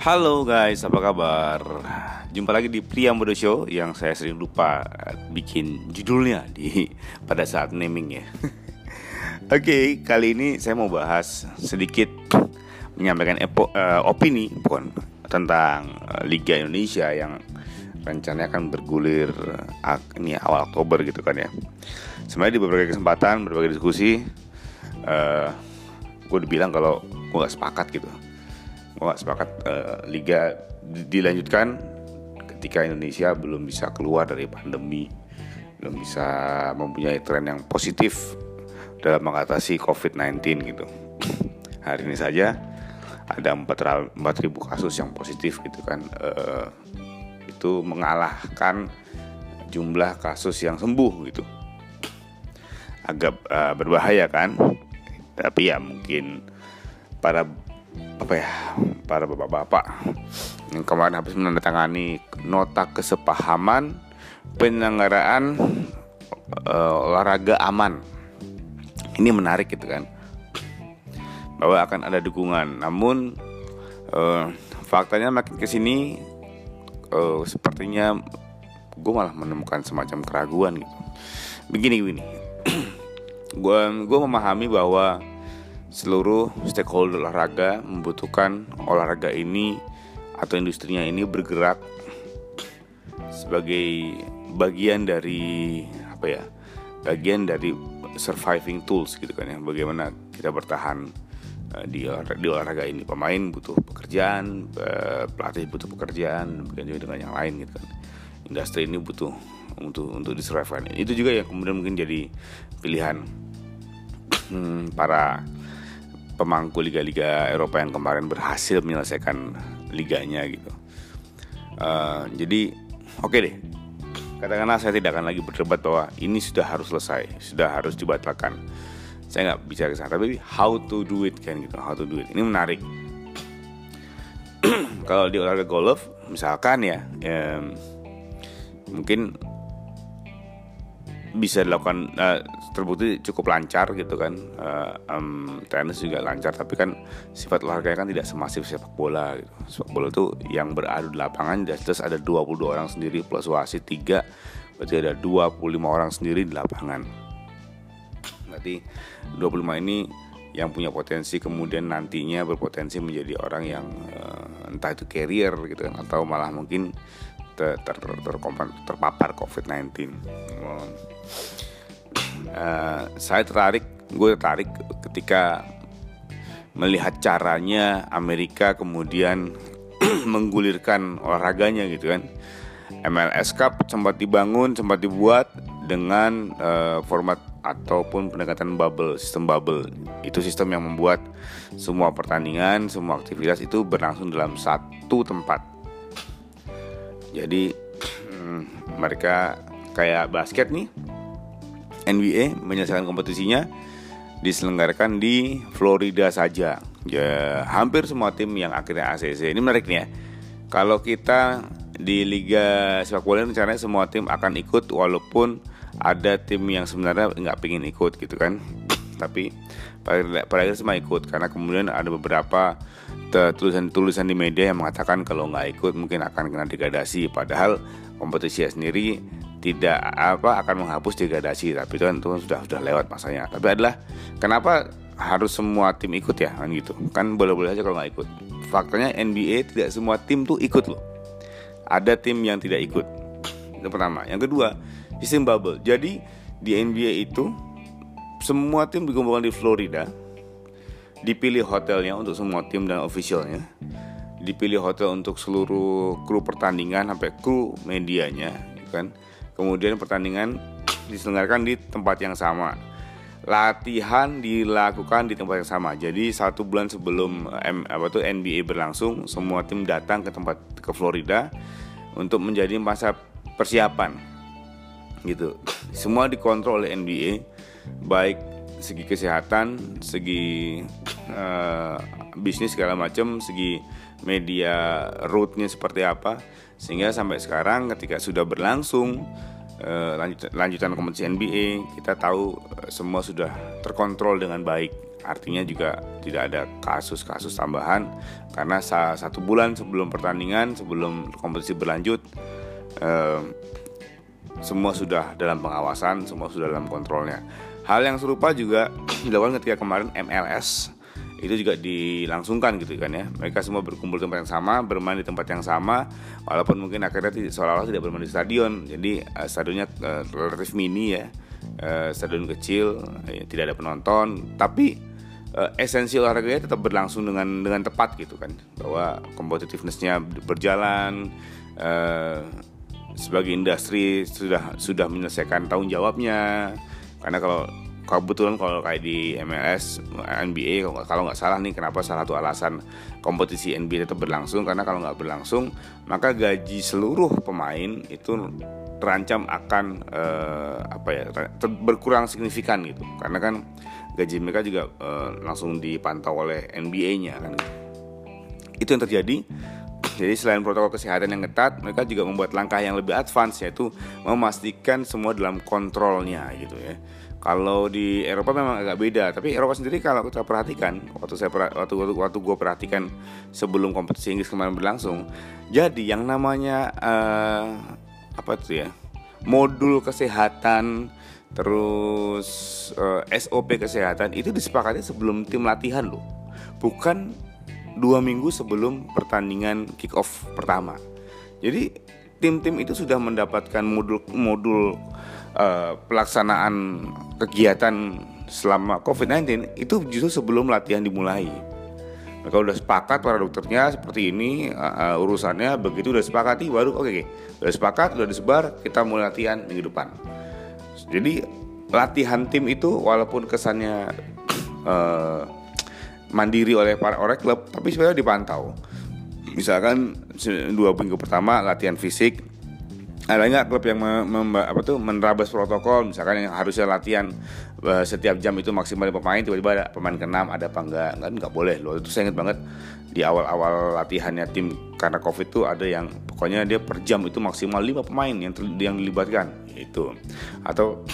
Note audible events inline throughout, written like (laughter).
Halo guys, apa kabar? Jumpa lagi di Pria Muda Show yang saya sering lupa bikin judulnya di pada saat naming ya. (laughs) Oke, okay, kali ini saya mau bahas sedikit menyampaikan epo, uh, opini bukan tentang uh, Liga Indonesia yang rencananya akan bergulir uh, ini awal Oktober gitu kan ya. Sebenarnya di beberapa kesempatan, berbagai diskusi, uh, gue dibilang kalau gue gak sepakat gitu gue sepakat uh, liga dilanjutkan ketika Indonesia belum bisa keluar dari pandemi belum bisa mempunyai tren yang positif dalam mengatasi COVID-19 gitu. (laughs) Hari ini saja ada 4.000 kasus yang positif gitu kan uh, itu mengalahkan jumlah kasus yang sembuh gitu. Agak uh, berbahaya kan? Tapi ya mungkin para apa ya para bapak-bapak. Yang kemarin habis menandatangani nota kesepahaman penyelenggaraan uh, olahraga aman. Ini menarik gitu kan bahwa akan ada dukungan. Namun uh, faktanya makin ke sini uh, sepertinya gue malah menemukan semacam keraguan gitu. Begini begini. (clears throat) Gue memahami bahwa seluruh stakeholder olahraga membutuhkan olahraga ini atau industrinya ini bergerak sebagai bagian dari apa ya bagian dari surviving tools gitu kan ya. Bagaimana kita bertahan uh, di olahraga, di olahraga ini. Pemain butuh pekerjaan uh, pelatih butuh pekerjaan bukan juga dengan yang lain gitu kan. Industri ini butuh untuk untuk disurvive itu juga yang kemudian mungkin jadi pilihan hmm, para pemangku liga-liga Eropa yang kemarin berhasil menyelesaikan liganya gitu. Uh, jadi oke okay deh, katakanlah saya tidak akan lagi berdebat bahwa ini sudah harus selesai, sudah harus dibatalkan. Saya nggak bicara sana, tapi how to do it kan gitu, how to do it. Ini menarik. (clears throat) Kalau di olahraga golf, misalkan ya, ya mungkin bisa dilakukan uh, terbukti cukup lancar gitu kan uh, um, tenis juga lancar tapi kan sifat olahraga kan tidak semasif sepak bola gitu. sepak bola itu yang beradu di lapangan jelas ada 22 orang sendiri plus wasit 3 berarti ada 25 orang sendiri di lapangan berarti 25 ini yang punya potensi kemudian nantinya berpotensi menjadi orang yang uh, entah itu carrier gitu kan atau malah mungkin ter, ter, ter, ter, terpapar COVID-19. Uh, saya tertarik, gue tertarik ketika melihat caranya Amerika kemudian (clears throat) menggulirkan olahraganya gitu kan. MLS Cup sempat dibangun, sempat dibuat dengan uh, format ataupun pendekatan bubble, sistem bubble. Itu sistem yang membuat semua pertandingan, semua aktivitas itu berlangsung dalam satu tempat jadi mereka kayak basket nih NBA menyelesaikan kompetisinya diselenggarakan di Florida saja. Ya, hampir semua tim yang akhirnya ACC. Ini menarik nih ya. Kalau kita di Liga Sepak Bola rencananya semua tim akan ikut walaupun ada tim yang sebenarnya nggak pengen ikut gitu kan. Tapi pada akhirnya semua ikut karena kemudian ada beberapa tulisan-tulisan di media yang mengatakan kalau nggak ikut mungkin akan kena degradasi. Padahal kompetisi sendiri tidak apa akan menghapus degradasi. Tapi itu kan itu sudah sudah lewat masanya. Tapi adalah kenapa harus semua tim ikut ya? Kan gitu. Kan boleh-boleh saja kalau nggak ikut. Faktanya NBA tidak semua tim tuh ikut loh. Ada tim yang tidak ikut. Itu pertama. Yang kedua sistem bubble. Jadi di NBA itu semua tim dikumpulkan di Florida dipilih hotelnya untuk semua tim dan officialnya. Dipilih hotel untuk seluruh kru pertandingan sampai kru medianya kan? Kemudian pertandingan diselenggarakan di tempat yang sama. Latihan dilakukan di tempat yang sama. Jadi satu bulan sebelum M, apa tuh NBA berlangsung semua tim datang ke tempat ke Florida untuk menjadi masa persiapan. Gitu. Semua dikontrol oleh NBA baik segi kesehatan, segi uh, bisnis segala macam, segi media rootnya seperti apa, sehingga sampai sekarang ketika sudah berlangsung uh, lanjut, lanjutan kompetisi NBA kita tahu uh, semua sudah terkontrol dengan baik. Artinya juga tidak ada kasus-kasus tambahan. Karena satu bulan sebelum pertandingan sebelum kompetisi berlanjut uh, semua sudah dalam pengawasan semua sudah dalam kontrolnya hal yang serupa juga (clears throat) dilakukan ketika kemarin MLS itu juga dilangsungkan gitu kan ya. Mereka semua berkumpul di tempat yang sama bermain di tempat yang sama walaupun mungkin akhirnya seolah-olah tidak bermain di stadion. Jadi uh, stadionnya uh, relatif mini ya. Uh, stadion kecil ya, tidak ada penonton. Tapi uh, esensi olahraganya tetap berlangsung dengan dengan tepat gitu kan. Bahwa competitivenessnya berjalan sebagai industri sudah sudah menyelesaikan tanggung jawabnya karena kalau kebetulan kalau kayak di MLS NBA kalau nggak salah nih kenapa salah satu alasan kompetisi NBA tetap berlangsung? Karena kalau nggak berlangsung maka gaji seluruh pemain itu terancam akan uh, apa ya berkurang signifikan gitu. Karena kan gaji mereka juga uh, langsung dipantau oleh NBA-nya kan itu yang terjadi jadi selain protokol kesehatan yang ketat mereka juga membuat langkah yang lebih advance yaitu memastikan semua dalam kontrolnya gitu ya. Kalau di Eropa memang agak beda, tapi Eropa sendiri kalau kita perhatikan, waktu saya waktu waktu, waktu gue perhatikan sebelum kompetisi Inggris kemarin berlangsung, jadi yang namanya uh, apa tuh ya modul kesehatan terus uh, eh, SOP kesehatan itu disepakati sebelum tim latihan loh, bukan dua minggu sebelum pertandingan kick off pertama. Jadi tim-tim itu sudah mendapatkan modul-modul uh, pelaksanaan kegiatan selama COVID-19 itu justru sebelum latihan dimulai. Mereka udah sepakat para dokternya seperti ini uh, urusannya begitu udah sepakati baru oke okay, okay, udah sepakat udah disebar kita mulai latihan minggu depan. Jadi latihan tim itu walaupun kesannya uh, mandiri oleh para oleh klub tapi sebenarnya dipantau. Misalkan dua minggu pertama latihan fisik ada nggak klub yang mem, apa tuh menerabas protokol? Misalkan yang harusnya latihan uh, setiap jam itu maksimal pemain tiba-tiba ada pemain keenam ada apa enggak kan nggak boleh loh. Itu saya ingat banget di awal-awal latihannya tim karena covid itu ada yang pokoknya dia per jam itu maksimal lima pemain yang yang dilibatkan. Itu. Atau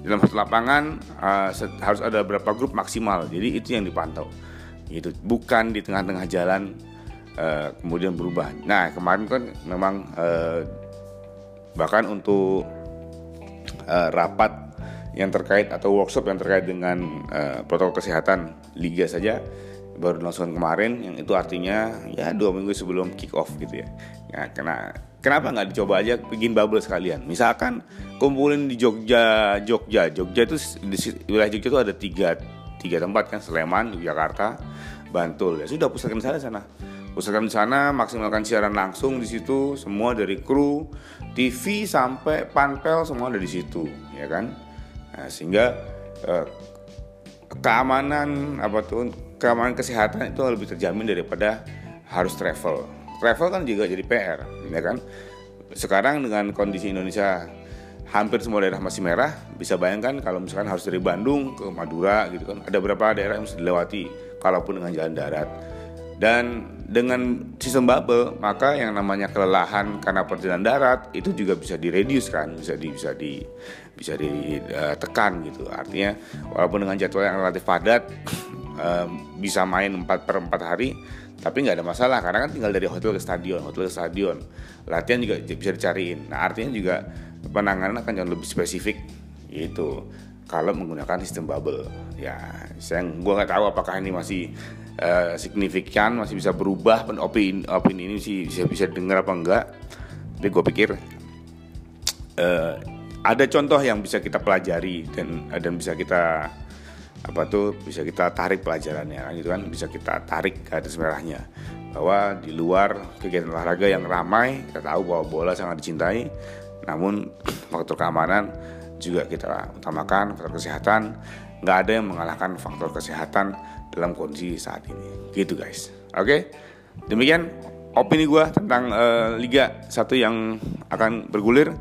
dalam satu lapangan uh, harus ada berapa grup maksimal. Jadi itu yang dipantau itu bukan di tengah-tengah jalan uh, kemudian berubah nah kemarin kan memang uh, bahkan untuk uh, rapat yang terkait atau workshop yang terkait dengan uh, protokol kesehatan liga saja baru dilangsungkan kemarin yang itu artinya ya dua minggu sebelum kick off gitu ya. ya kena kenapa nggak dicoba aja bikin bubble sekalian? Misalkan kumpulin di Jogja, Jogja, Jogja itu di wilayah Jogja itu ada tiga tiga tempat kan Sleman, Yogyakarta, Bantul. Ya sudah pusatkan di sana sana. Pusatkan di sana maksimalkan siaran langsung di situ semua dari kru TV sampai panpel semua ada di situ ya kan? Nah, sehingga eh, keamanan apa tuh keamanan kesehatan itu lebih terjamin daripada harus travel. Travel kan juga jadi PR ya kan? Sekarang dengan kondisi Indonesia hampir semua daerah masih merah. Bisa bayangkan kalau misalkan harus dari Bandung ke Madura gitu kan ada beberapa daerah yang harus dilewati kalaupun dengan jalan darat. Dan dengan sistem bubble maka yang namanya kelelahan karena perjalanan darat itu juga bisa direduce kan bisa di bisa di bisa ditekan gitu. Artinya walaupun dengan jadwal yang relatif padat (laughs) bisa main 4 per 4 hari tapi nggak ada masalah karena kan tinggal dari hotel ke stadion hotel ke stadion. Latihan juga bisa dicariin. Nah artinya juga penanganan akan jauh lebih spesifik. Gitu. Kalau menggunakan sistem bubble. Ya saya gua nggak tahu apakah ini masih uh, signifikan masih bisa berubah opini opini ini sih bisa bisa dengar apa enggak. Tapi gue pikir uh, ada contoh yang bisa kita pelajari dan dan bisa kita apa tuh bisa kita tarik pelajarannya kan gitu kan. Bisa kita tarik atas merahnya. Bahwa di luar kegiatan olahraga yang ramai kita tahu bahwa bola sangat dicintai namun faktor keamanan juga kita utamakan faktor kesehatan nggak ada yang mengalahkan faktor kesehatan dalam kondisi saat ini. Gitu guys. Oke. Demikian opini gue tentang uh, Liga 1 yang akan bergulir.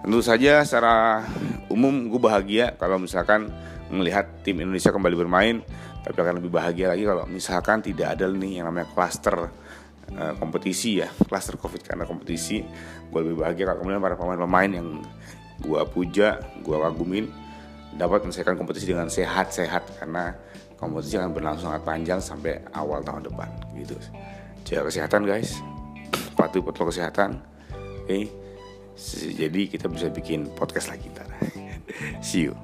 Tentu saja secara umum gue bahagia kalau misalkan melihat tim Indonesia kembali bermain. Tapi akan lebih bahagia lagi kalau misalkan tidak ada nih yang namanya cluster uh, kompetisi ya, cluster covid karena kompetisi. Gue lebih bahagia kalau kemudian para pemain-pemain yang gua puja, gua kagumin dapat menyelesaikan kompetisi dengan sehat-sehat karena kompetisi akan berlangsung sangat panjang sampai awal tahun depan gitu. Jaga kesehatan guys, patuh protokol kesehatan. Oke, okay. jadi kita bisa bikin podcast lagi ntar. (laughs) See you.